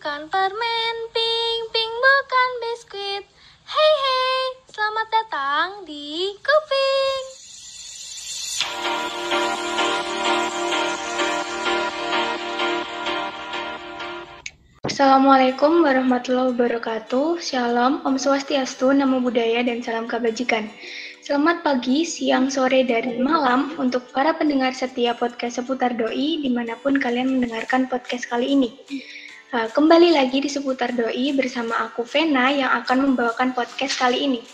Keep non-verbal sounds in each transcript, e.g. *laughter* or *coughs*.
bukan permen, pink, pink bukan biskuit. Hei hei, selamat datang di Kuping. Assalamualaikum warahmatullahi wabarakatuh. Shalom, Om Swastiastu, Namo Buddhaya, dan salam kebajikan. Selamat pagi, siang, sore, dan malam untuk para pendengar setia podcast seputar doi di mana pun kalian mendengarkan podcast kali ini. Uh, kembali lagi di seputar doi bersama aku Vena yang akan membawakan podcast kali ini.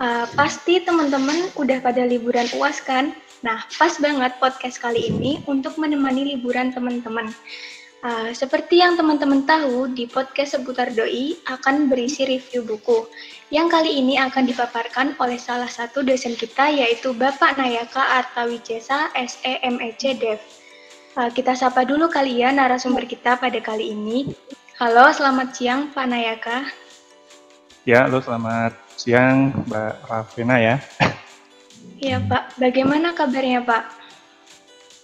Uh, pasti teman-teman udah pada liburan uas kan? Nah, pas banget podcast kali ini untuk menemani liburan teman-teman. Uh, seperti yang teman-teman tahu, di podcast seputar doi akan berisi review buku. Yang kali ini akan dipaparkan oleh salah satu dosen kita yaitu Bapak Nayaka Artawijesa SEMEC Dev. Uh, kita sapa dulu kali ya narasumber kita pada kali ini. Halo, selamat siang Pak Nayaka. Ya, halo selamat siang Mbak Rafena ya. Iya Pak, bagaimana kabarnya Pak?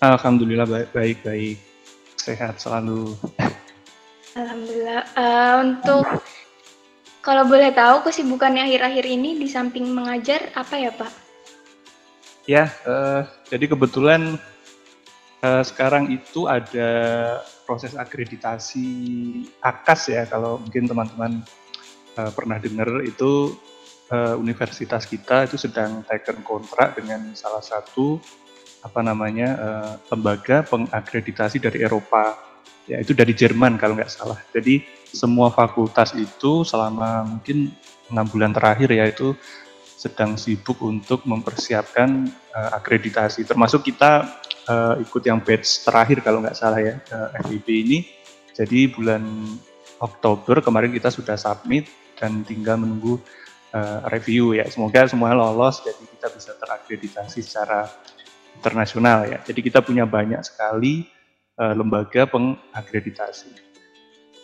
Alhamdulillah baik-baik sehat selalu. Alhamdulillah. Uh, untuk kalau boleh tahu kesibukannya akhir-akhir ini di samping mengajar apa ya Pak? Ya, uh, jadi kebetulan uh, sekarang itu ada proses akreditasi AKAS ya kalau mungkin teman-teman uh, pernah dengar itu uh, universitas kita itu sedang taken kontrak dengan salah satu apa namanya uh, lembaga pengakreditasi dari Eropa ya itu dari Jerman kalau nggak salah. Jadi semua fakultas itu selama mungkin enam bulan terakhir ya itu sedang sibuk untuk mempersiapkan uh, akreditasi. Termasuk kita uh, ikut yang batch terakhir kalau nggak salah ya uh, FIB ini jadi bulan Oktober kemarin kita sudah submit dan tinggal menunggu uh, review ya semoga semua lolos jadi kita bisa terakreditasi secara internasional ya. Jadi kita punya banyak sekali uh, lembaga pengakreditasi.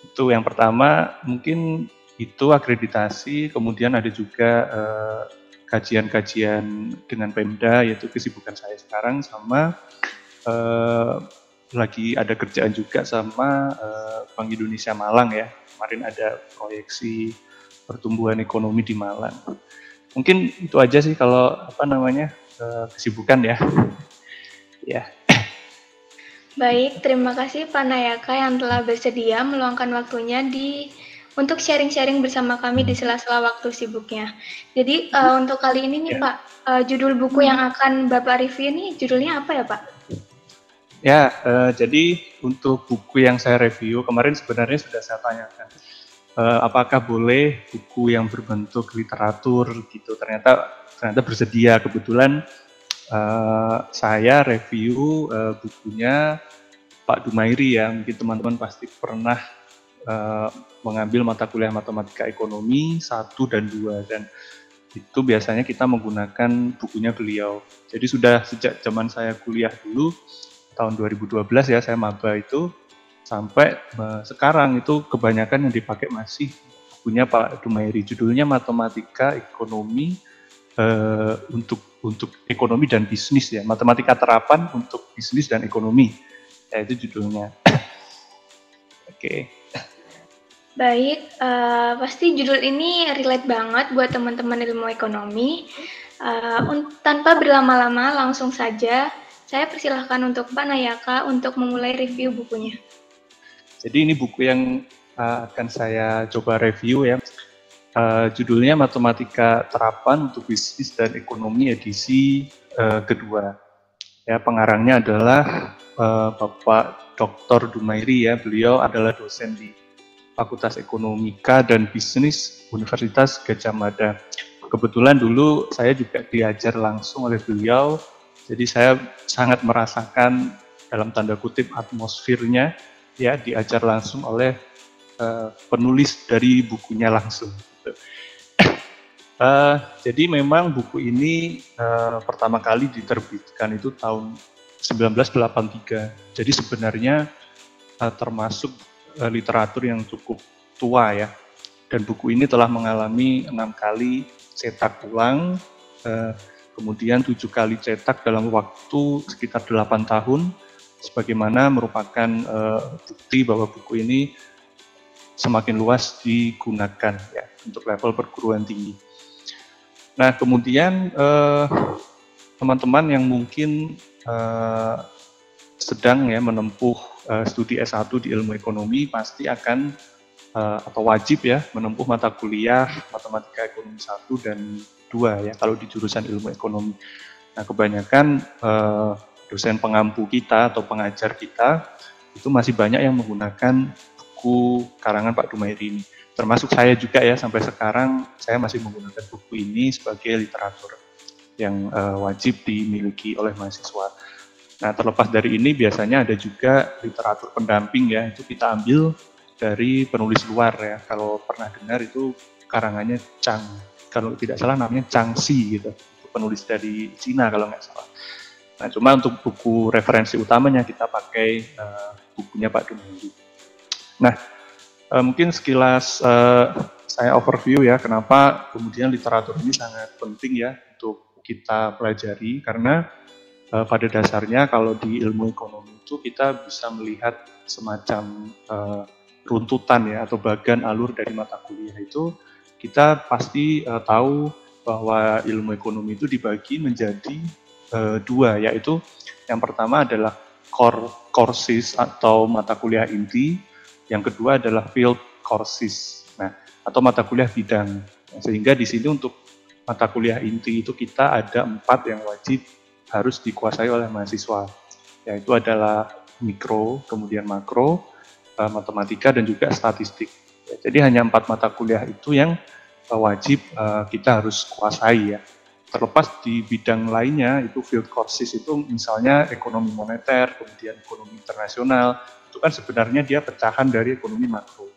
Itu yang pertama mungkin itu akreditasi, kemudian ada juga kajian kajian-kajian dengan Pemda yaitu kesibukan saya sekarang sama uh, lagi ada kerjaan juga sama uh, Bank Indonesia Malang ya. Kemarin ada proyeksi pertumbuhan ekonomi di Malang. Mungkin itu aja sih kalau apa namanya kesibukan ya. *laughs* ya. Baik, terima kasih Pak Nayaka yang telah bersedia meluangkan waktunya di untuk sharing-sharing bersama kami di sela-sela waktu sibuknya. Jadi uh, untuk kali ini nih ya. Pak, uh, judul buku yang akan Bapak review ini judulnya apa ya Pak? Ya, uh, jadi untuk buku yang saya review kemarin sebenarnya sudah saya tanyakan, uh, apakah boleh buku yang berbentuk literatur gitu? Ternyata ternyata bersedia. Kebetulan uh, saya review uh, bukunya Pak Dumairi ya. Mungkin teman-teman pasti pernah uh, mengambil mata kuliah matematika ekonomi satu dan dua dan itu biasanya kita menggunakan bukunya beliau. Jadi sudah sejak zaman saya kuliah dulu tahun 2012 ya saya maba itu sampai uh, sekarang itu kebanyakan yang dipakai masih bukunya Pak Dumairi. Judulnya Matematika Ekonomi uh, untuk untuk ekonomi dan bisnis ya. Matematika terapan untuk bisnis dan ekonomi. Ya itu judulnya. *clears throat* Oke. Okay. baik uh, pasti judul ini relate banget buat teman-teman ilmu ekonomi. Uh, tanpa berlama-lama langsung saja saya persilahkan untuk Pak Nayaka untuk memulai review bukunya jadi ini buku yang uh, akan saya coba review ya Uh, judulnya Matematika Terapan untuk Bisnis dan Ekonomi edisi uh, kedua. Ya, pengarangnya adalah uh, Bapak Dr. Dumairi ya. Beliau adalah dosen di Fakultas Ekonomika dan Bisnis Universitas Gajah Mada. Kebetulan dulu saya juga diajar langsung oleh beliau, jadi saya sangat merasakan dalam tanda kutip atmosfernya ya diajar langsung oleh uh, penulis dari bukunya langsung. Uh, *coughs* jadi memang buku ini uh, pertama kali diterbitkan itu tahun 1983. Jadi sebenarnya uh, termasuk uh, literatur yang cukup tua ya. Dan buku ini telah mengalami enam kali cetak ulang, uh, kemudian tujuh kali cetak dalam waktu sekitar delapan tahun, sebagaimana merupakan uh, bukti bahwa buku ini semakin luas digunakan ya untuk level perguruan tinggi. Nah kemudian eh, teman-teman yang mungkin uh, sedang ya menempuh uh, studi S1 di ilmu ekonomi pasti akan uh, atau wajib ya menempuh mata kuliah matematika ekonomi 1 dan 2 ya kalau di jurusan ilmu ekonomi. Nah, kebanyakan uh, dosen pengampu kita atau pengajar kita itu masih banyak yang menggunakan buku karangan Pak Dumairi ini. Termasuk saya juga ya sampai sekarang saya masih menggunakan buku ini sebagai literatur yang uh, wajib dimiliki oleh mahasiswa. Nah, terlepas dari ini biasanya ada juga literatur pendamping ya, itu kita ambil dari penulis luar ya. Kalau pernah dengar itu karangannya Chang, kalau tidak salah namanya Chang Xi gitu. Itu penulis dari Cina kalau nggak salah. Nah, cuma untuk buku referensi utamanya kita pakai uh, bukunya Pak Dumendi. Nah, uh, mungkin sekilas uh, saya overview ya kenapa kemudian literatur ini sangat penting ya untuk kita pelajari karena uh, pada dasarnya kalau di ilmu ekonomi itu kita bisa melihat semacam uh, runtutan ya atau bagian alur dari mata kuliah itu kita pasti uh, tahu bahwa ilmu ekonomi itu dibagi menjadi uh, dua yaitu yang pertama adalah core courses atau mata kuliah inti yang kedua adalah field courses nah atau mata kuliah bidang sehingga di sini untuk mata kuliah inti itu kita ada empat yang wajib harus dikuasai oleh mahasiswa, yaitu adalah mikro, kemudian makro, uh, matematika, dan juga statistik. Jadi hanya empat mata kuliah itu yang uh, wajib uh, kita harus kuasai ya. Terlepas di bidang lainnya, itu field courses itu misalnya ekonomi moneter, kemudian ekonomi internasional, itu kan sebenarnya dia pecahan dari ekonomi makro.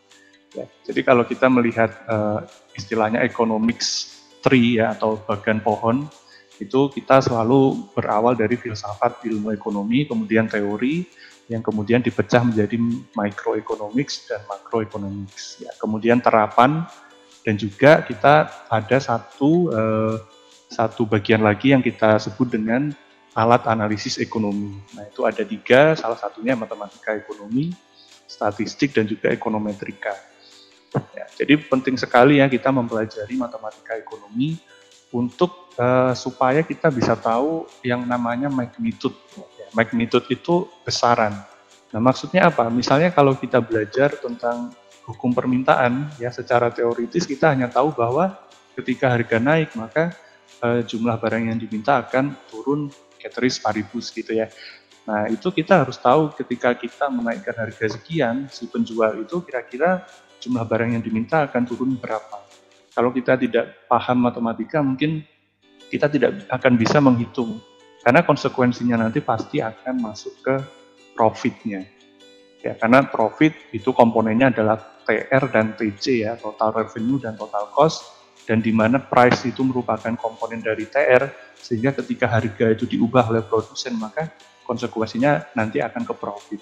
Ya, jadi kalau kita melihat uh, istilahnya economics tree ya atau bagian pohon itu kita selalu berawal dari filsafat ilmu ekonomi, kemudian teori, yang kemudian dipecah menjadi microeconomics dan macroeconomics. Ya, kemudian terapan dan juga kita ada satu eh, satu bagian lagi yang kita sebut dengan alat analisis ekonomi. Nah itu ada tiga, salah satunya matematika ekonomi, statistik dan juga ekonometrika. Ya, jadi penting sekali ya kita mempelajari matematika ekonomi untuk uh, supaya kita bisa tahu yang namanya magnitude. Magnitude itu besaran. Nah maksudnya apa? Misalnya kalau kita belajar tentang hukum permintaan, ya secara teoritis kita hanya tahu bahwa ketika harga naik maka uh, jumlah barang yang diminta akan turun ceteris paribus gitu ya. Nah, itu kita harus tahu ketika kita menaikkan harga sekian, si penjual itu kira-kira jumlah barang yang diminta akan turun berapa. Kalau kita tidak paham matematika, mungkin kita tidak akan bisa menghitung. Karena konsekuensinya nanti pasti akan masuk ke profitnya. Ya, karena profit itu komponennya adalah TR dan TC ya, total revenue dan total cost, dan di mana price itu merupakan komponen dari TR, sehingga ketika harga itu diubah oleh produsen, maka konsekuensinya nanti akan ke profit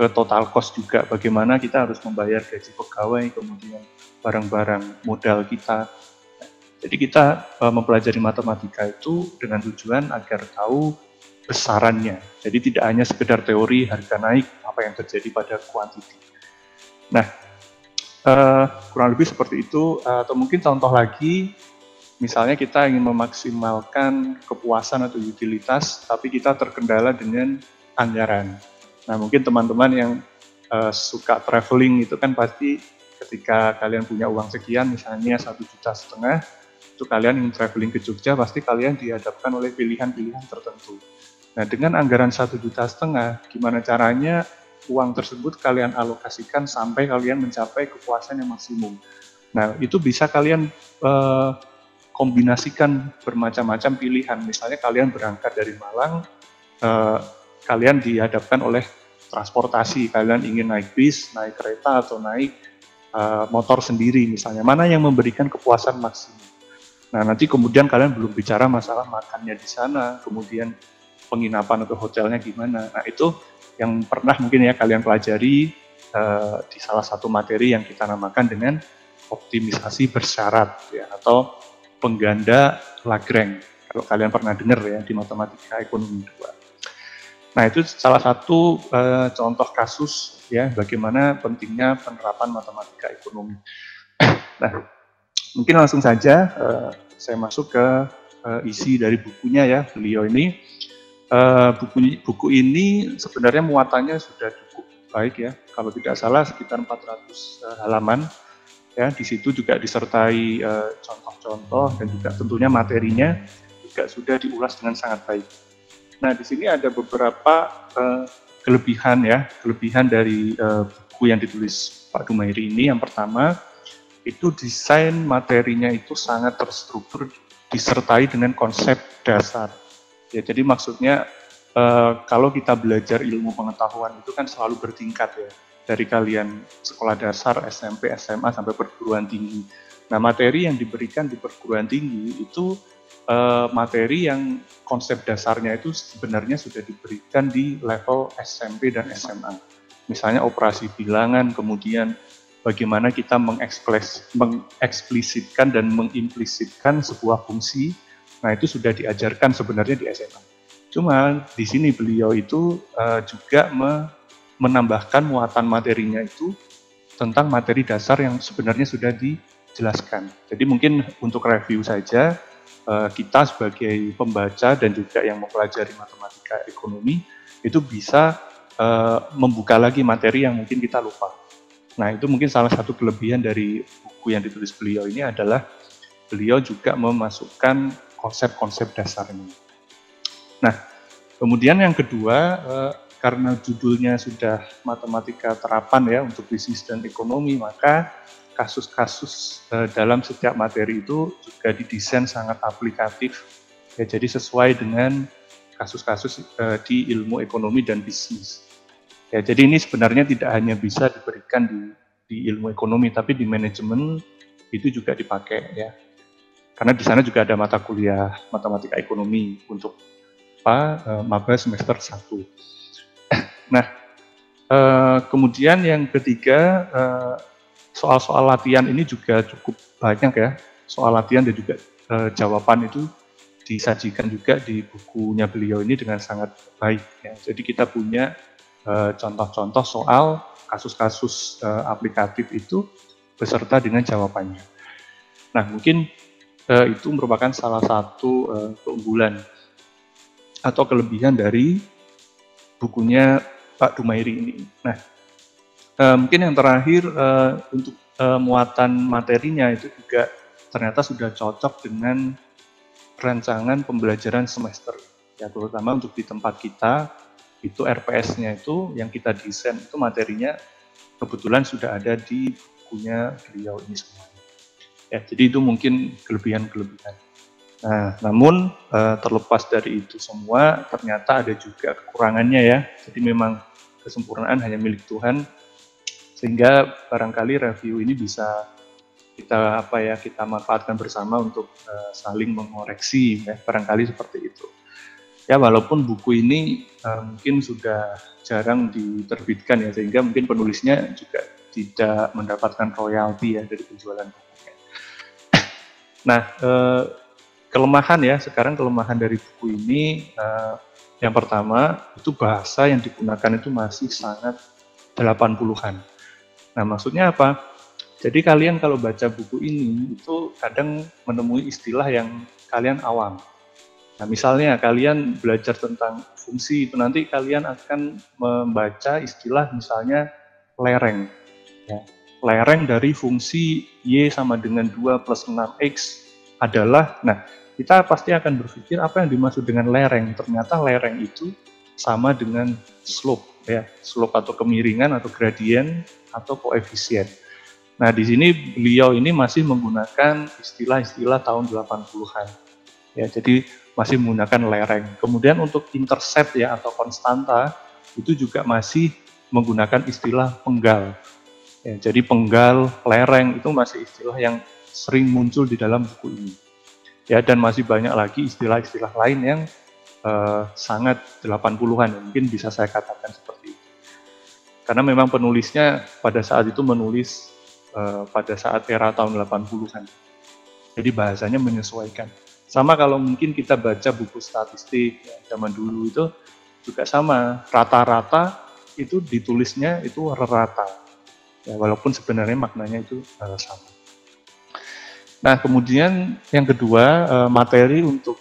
ke total cost juga bagaimana kita harus membayar gaji pegawai kemudian barang-barang modal kita jadi kita e, mempelajari matematika itu dengan tujuan agar tahu besarannya. Jadi tidak hanya sekedar teori harga naik apa yang terjadi pada kuantiti. Nah e, kurang lebih seperti itu atau mungkin contoh lagi misalnya kita ingin memaksimalkan kepuasan atau utilitas tapi kita terkendala dengan anggaran. Nah mungkin teman-teman yang suka traveling itu kan pasti ketika kalian punya uang sekian misalnya satu juta setengah itu kalian ingin traveling ke Jogja pasti kalian dihadapkan oleh pilihan-pilihan tertentu. Nah dengan anggaran satu juta setengah gimana caranya uang tersebut kalian alokasikan sampai kalian mencapai kepuasan yang maksimum. Nah itu bisa kalian uh, kombinasikan bermacam-macam pilihan. Misalnya kalian berangkat dari Malang, uh, kalian dihadapkan oleh transportasi, kalian ingin naik bis, naik kereta atau naik uh, motor sendiri misalnya, mana yang memberikan kepuasan maksimum. Nah nanti kemudian kalian belum bicara masalah makannya di sana, kemudian penginapan atau hotelnya gimana. Nah itu yang pernah mungkin ya kalian pelajari uh, di salah satu materi yang kita namakan dengan optimisasi bersyarat ya atau pengganda Lagrange. Kalau kalian pernah dengar ya di matematika ekonomi 2. Nah, itu salah satu uh, contoh kasus ya bagaimana pentingnya penerapan matematika ekonomi. *clears throat* nah, mungkin langsung saja uh, saya masuk ke uh, isi dari bukunya ya beliau ini. Uh, buku buku ini sebenarnya muatannya sudah cukup baik ya. Kalau tidak salah sekitar 400 uh, halaman. Ya, di situ juga disertai contoh-contoh uh, dan juga tentunya materinya juga sudah diulas dengan sangat baik. Nah, di sini ada beberapa uh, kelebihan ya, kelebihan dari uh, buku yang ditulis Pak Dumairi ini. Yang pertama, itu desain materinya itu sangat terstruktur disertai dengan konsep dasar. Ya, jadi maksudnya uh, kalau kita belajar ilmu pengetahuan itu kan selalu bertingkat ya, dari kalian sekolah dasar, SMP, SMA sampai perguruan tinggi. Nah, materi yang diberikan di perguruan tinggi itu uh, materi yang konsep dasarnya itu sebenarnya sudah diberikan di level SMP dan SMA. Misalnya operasi bilangan, kemudian bagaimana kita mengeksplisitkan dan mengimplisitkan sebuah fungsi. Nah, itu sudah diajarkan sebenarnya di SMA. Cuma di sini beliau itu uh, juga me menambahkan muatan materinya itu tentang materi dasar yang sebenarnya sudah dijelaskan. Jadi mungkin untuk review saja, Eh, kita sebagai pembaca dan juga yang mempelajari matematika ekonomi itu bisa uh, membuka lagi materi yang mungkin kita lupa. Nah, itu mungkin salah satu kelebihan dari buku yang ditulis beliau ini adalah beliau juga memasukkan konsep-konsep dasarnya. Nah, kemudian yang kedua, uh, karena judulnya sudah matematika terapan ya untuk bisnis dan ekonomi, maka kasus-kasus uh, dalam setiap materi itu juga didesain sangat aplikatif ya jadi sesuai dengan kasus-kasus uh, di ilmu ekonomi dan bisnis ya jadi ini sebenarnya tidak hanya bisa diberikan di di ilmu ekonomi tapi di manajemen itu juga dipakai ya karena di sana juga ada mata kuliah matematika ekonomi untuk apa uh, maba semester 1 *clears throat* nah uh, kemudian yang ketiga uh, soal-soal latihan ini juga cukup banyak ya. Soal latihan dan juga e, jawaban itu disajikan juga di bukunya beliau ini dengan sangat baik. Ya. Jadi kita punya contoh-contoh soal kasus-kasus e, aplikatif itu beserta dengan jawabannya. Nah mungkin e, itu merupakan salah satu keunggulan atau kelebihan dari bukunya Pak Dumairi ini. Nah mungkin yang terakhir untuk muatan materinya itu juga ternyata sudah cocok dengan rancangan pembelajaran semester. Ya terutama untuk di tempat kita itu RPS-nya itu yang kita desain itu materinya kebetulan sudah ada di bukunya beliau ini semua. Ya, jadi itu mungkin kelebihan-kelebihan. Nah, namun uh, terlepas dari itu semua, ternyata ada juga kekurangannya ya. Jadi memang kesempurnaan hanya milik Tuhan sehingga barangkali review ini bisa kita apa ya kita manfaatkan bersama untuk uh, saling mengoreksi ya barangkali seperti itu ya walaupun buku ini uh, mungkin sudah jarang diterbitkan ya sehingga mungkin penulisnya juga tidak mendapatkan royalti ya dari penjualan bukunya *coughs* nah uh, kelemahan ya sekarang kelemahan dari buku ini uh, yang pertama itu bahasa yang digunakan itu masih sangat 80-an Nah, maksudnya apa? Jadi kalian kalau baca buku ini itu kadang menemui istilah yang kalian awam. Nah, misalnya kalian belajar tentang fungsi itu nanti kalian akan membaca istilah misalnya lereng. Ya. Lereng dari fungsi y sama dengan 2 plus 6x adalah, nah kita pasti akan berpikir apa yang dimaksud dengan lereng. Ternyata lereng itu sama dengan slope ya, slope atau kemiringan atau gradien atau koefisien. Nah, di sini beliau ini masih menggunakan istilah-istilah tahun 80-an. Ya, jadi masih menggunakan lereng. Kemudian untuk intercept ya atau konstanta itu juga masih menggunakan istilah penggal. Ya, jadi penggal, lereng itu masih istilah yang sering muncul di dalam buku ini. Ya, dan masih banyak lagi istilah-istilah lain yang uh, sangat 80-an, mungkin bisa saya katakan seperti itu. Karena memang penulisnya pada saat itu menulis uh, pada saat era tahun 80-an. Jadi bahasanya menyesuaikan. Sama kalau mungkin kita baca buku statistik zaman dulu itu juga sama, rata-rata itu ditulisnya itu rata. Ya, walaupun sebenarnya maknanya itu uh, sama. Nah, kemudian yang kedua, uh, materi untuk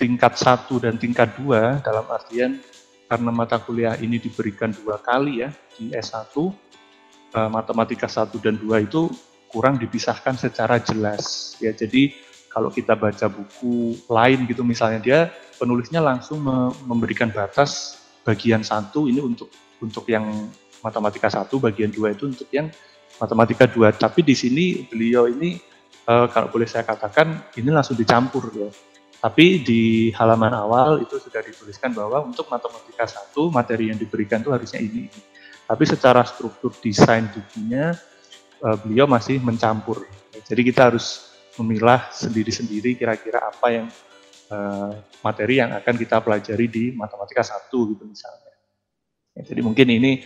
tingkat satu dan tingkat dua dalam artian karena mata kuliah ini diberikan dua kali ya di S1, uh, matematika 1 dan 2 itu kurang dipisahkan secara jelas. Ya, jadi kalau kita baca buku lain gitu misalnya dia penulisnya langsung memberikan batas bagian satu ini untuk untuk yang matematika satu bagian dua itu untuk yang matematika dua. Tapi di sini beliau ini uh, kalau boleh saya katakan ini langsung dicampur ya. Tapi di halaman awal itu sudah dituliskan bahwa untuk matematika satu materi yang diberikan itu harusnya ini, tapi secara struktur desain bukunya uh, beliau masih mencampur. Jadi kita harus memilah sendiri-sendiri kira-kira apa yang uh, materi yang akan kita pelajari di matematika satu gitu misalnya. Ya, jadi mungkin ini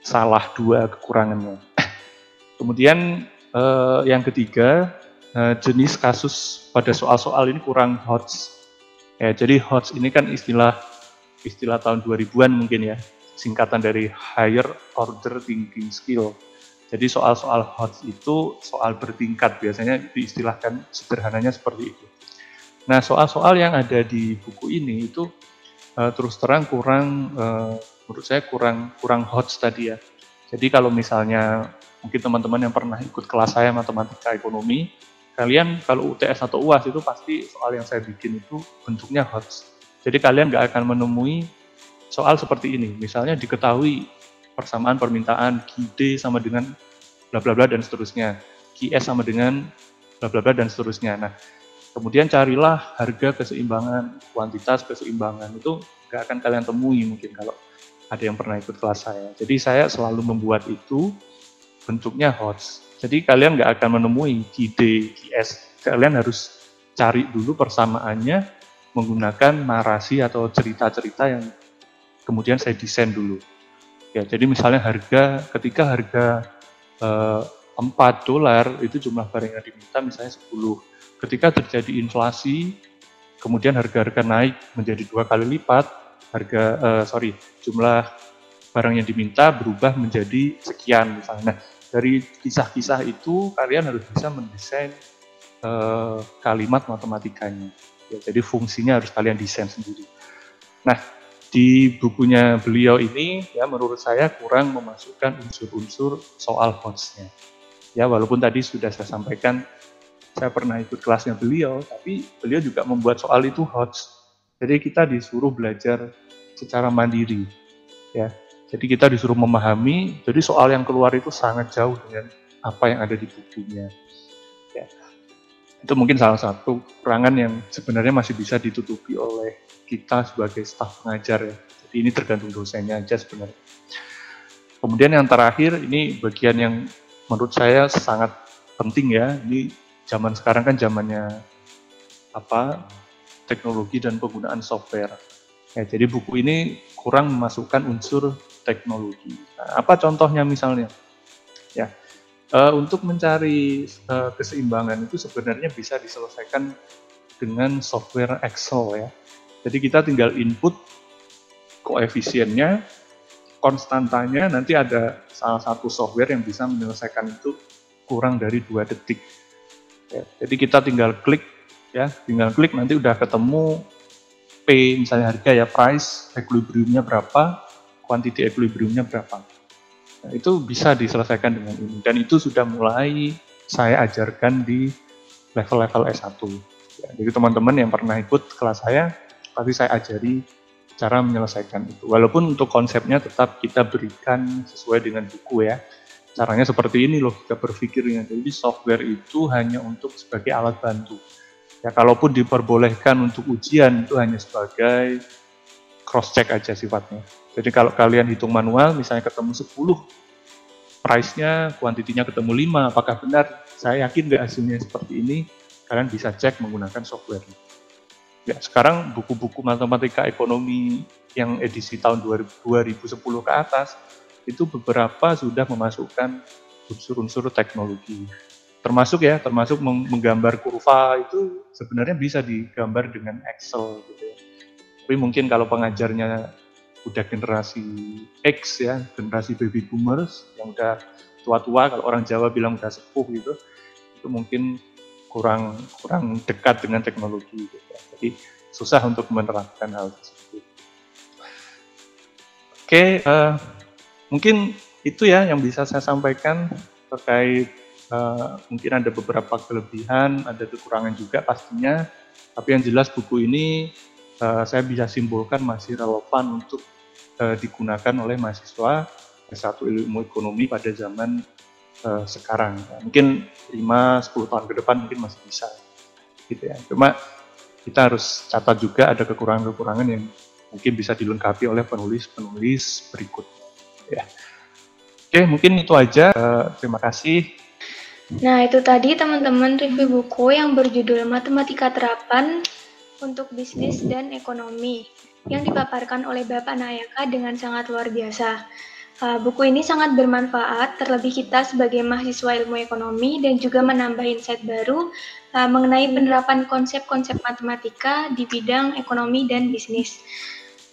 salah dua kekurangannya. *clears throat* Kemudian uh, yang ketiga uh, jenis kasus pada soal-soal ini kurang hot. Ya, jadi hot ini kan istilah istilah tahun 2000-an mungkin ya, singkatan dari higher order thinking skill. Jadi soal-soal hot itu soal bertingkat biasanya diistilahkan sederhananya seperti itu. Nah, soal-soal yang ada di buku ini itu uh, terus terang kurang, uh, menurut saya kurang kurang hot tadi ya. Jadi kalau misalnya mungkin teman-teman yang pernah ikut kelas saya matematika ekonomi, kalian kalau UTS atau UAS itu pasti soal yang saya bikin itu bentuknya hot. Jadi kalian nggak akan menemui soal seperti ini. Misalnya diketahui persamaan permintaan QD sama dengan bla bla bla dan seterusnya. QS sama dengan bla bla bla dan seterusnya. Nah, Kemudian carilah harga keseimbangan, kuantitas keseimbangan itu nggak akan kalian temui mungkin kalau ada yang pernah ikut kelas saya. Jadi saya selalu membuat itu bentuknya HOTS. Jadi kalian nggak akan menemui KD, KS. Kalian harus cari dulu persamaannya menggunakan narasi atau cerita-cerita yang kemudian saya desain dulu. Ya, jadi misalnya harga ketika harga eh, 4 dolar itu jumlah barang yang diminta misalnya 10 ketika terjadi inflasi, kemudian harga-harga naik menjadi dua kali lipat, harga uh, sorry jumlah barang yang diminta berubah menjadi sekian misalnya. Nah, dari kisah-kisah itu kalian harus bisa mendesain uh, kalimat matematikanya. Ya, jadi fungsinya harus kalian desain sendiri. Nah, di bukunya beliau ini ya menurut saya kurang memasukkan unsur-unsur soal hotsnya. Ya walaupun tadi sudah saya sampaikan saya pernah ikut kelasnya beliau, tapi beliau juga membuat soal itu hot. Jadi kita disuruh belajar secara mandiri, ya. Jadi kita disuruh memahami. Jadi soal yang keluar itu sangat jauh dengan apa yang ada di bukunya. Itu mungkin salah satu kekurangan yang sebenarnya masih bisa ditutupi oleh kita sebagai staf pengajar ya. Jadi ini tergantung dosennya aja sebenarnya. Kemudian yang terakhir ini bagian yang menurut saya sangat penting ya. Ini zaman sekarang kan zamannya apa teknologi dan penggunaan software. Ya, jadi buku ini kurang memasukkan unsur teknologi. Nah, apa contohnya misalnya? Uh, untuk mencari uh, keseimbangan itu sebenarnya bisa diselesaikan dengan software Excel ya. Jadi kita tinggal input koefisiennya, konstantanya, nanti ada salah satu software yang bisa menyelesaikan itu kurang dari dua detik. Ya, jadi kita tinggal klik ya, tinggal klik nanti udah ketemu P misalnya harga ya price equilibriumnya berapa, quantity equilibriumnya berapa. Itu bisa diselesaikan dengan ini dan itu sudah mulai saya ajarkan di level-level S1. Ya, jadi teman-teman yang pernah ikut kelas saya pasti saya ajari cara menyelesaikan itu. Walaupun untuk konsepnya tetap kita berikan sesuai dengan buku ya caranya seperti ini loh kita berpikirnya. Jadi software itu hanya untuk sebagai alat bantu. Ya kalaupun diperbolehkan untuk ujian itu hanya sebagai cross check aja sifatnya. Jadi kalau kalian hitung manual misalnya ketemu 10 price-nya, kuantitinya ketemu 5, apakah benar? Saya yakin nggak hasilnya seperti ini, kalian bisa cek menggunakan software. Ya, sekarang buku-buku matematika ekonomi yang edisi tahun 2010 ke atas itu beberapa sudah memasukkan unsur-unsur teknologi. Termasuk ya, termasuk menggambar kurva itu sebenarnya bisa digambar dengan Excel gitu ya. Tapi mungkin kalau pengajarnya udah generasi X ya, generasi baby boomers yang udah tua-tua kalau orang Jawa bilang udah sepuh gitu, itu mungkin kurang kurang dekat dengan teknologi gitu. Ya. Jadi susah untuk menerapkan hal tersebut. Oke, uh, mungkin itu ya yang bisa saya sampaikan terkait uh, mungkin ada beberapa kelebihan, ada kekurangan juga pastinya. Tapi yang jelas buku ini uh, saya bisa simpulkan masih relevan untuk uh, digunakan oleh mahasiswa S1 ilmu ekonomi pada zaman uh, sekarang. Ya, mungkin 5-10 tahun ke depan mungkin masih bisa. Gitu ya. Cuma kita harus catat juga ada kekurangan-kekurangan yang mungkin bisa dilengkapi oleh penulis-penulis berikut. Ya. Oke, mungkin itu aja. Uh, terima kasih. Nah, itu tadi teman-teman review buku yang berjudul Matematika Terapan untuk Bisnis dan Ekonomi yang dipaparkan oleh Bapak Nayaka dengan sangat luar biasa. Uh, buku ini sangat bermanfaat, terlebih kita sebagai mahasiswa ilmu ekonomi dan juga menambah insight baru uh, mengenai penerapan konsep-konsep matematika di bidang ekonomi dan bisnis.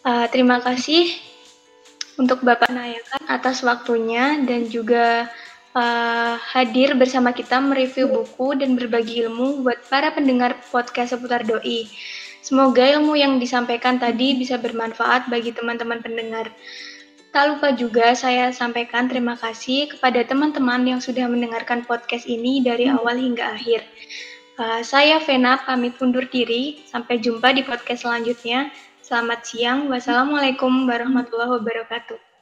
Uh, terima kasih untuk Bapak Nayakan atas waktunya dan juga hadir bersama kita mereview buku dan berbagi ilmu buat para pendengar podcast seputar doi. Semoga ilmu yang disampaikan tadi bisa bermanfaat bagi teman-teman pendengar. Tak lupa juga saya sampaikan terima kasih kepada teman-teman yang sudah mendengarkan podcast ini dari awal hingga akhir. Uh, saya Vena pamit undur diri. Sampai jumpa di podcast selanjutnya. Selamat siang. Wassalamualaikum warahmatullahi wabarakatuh.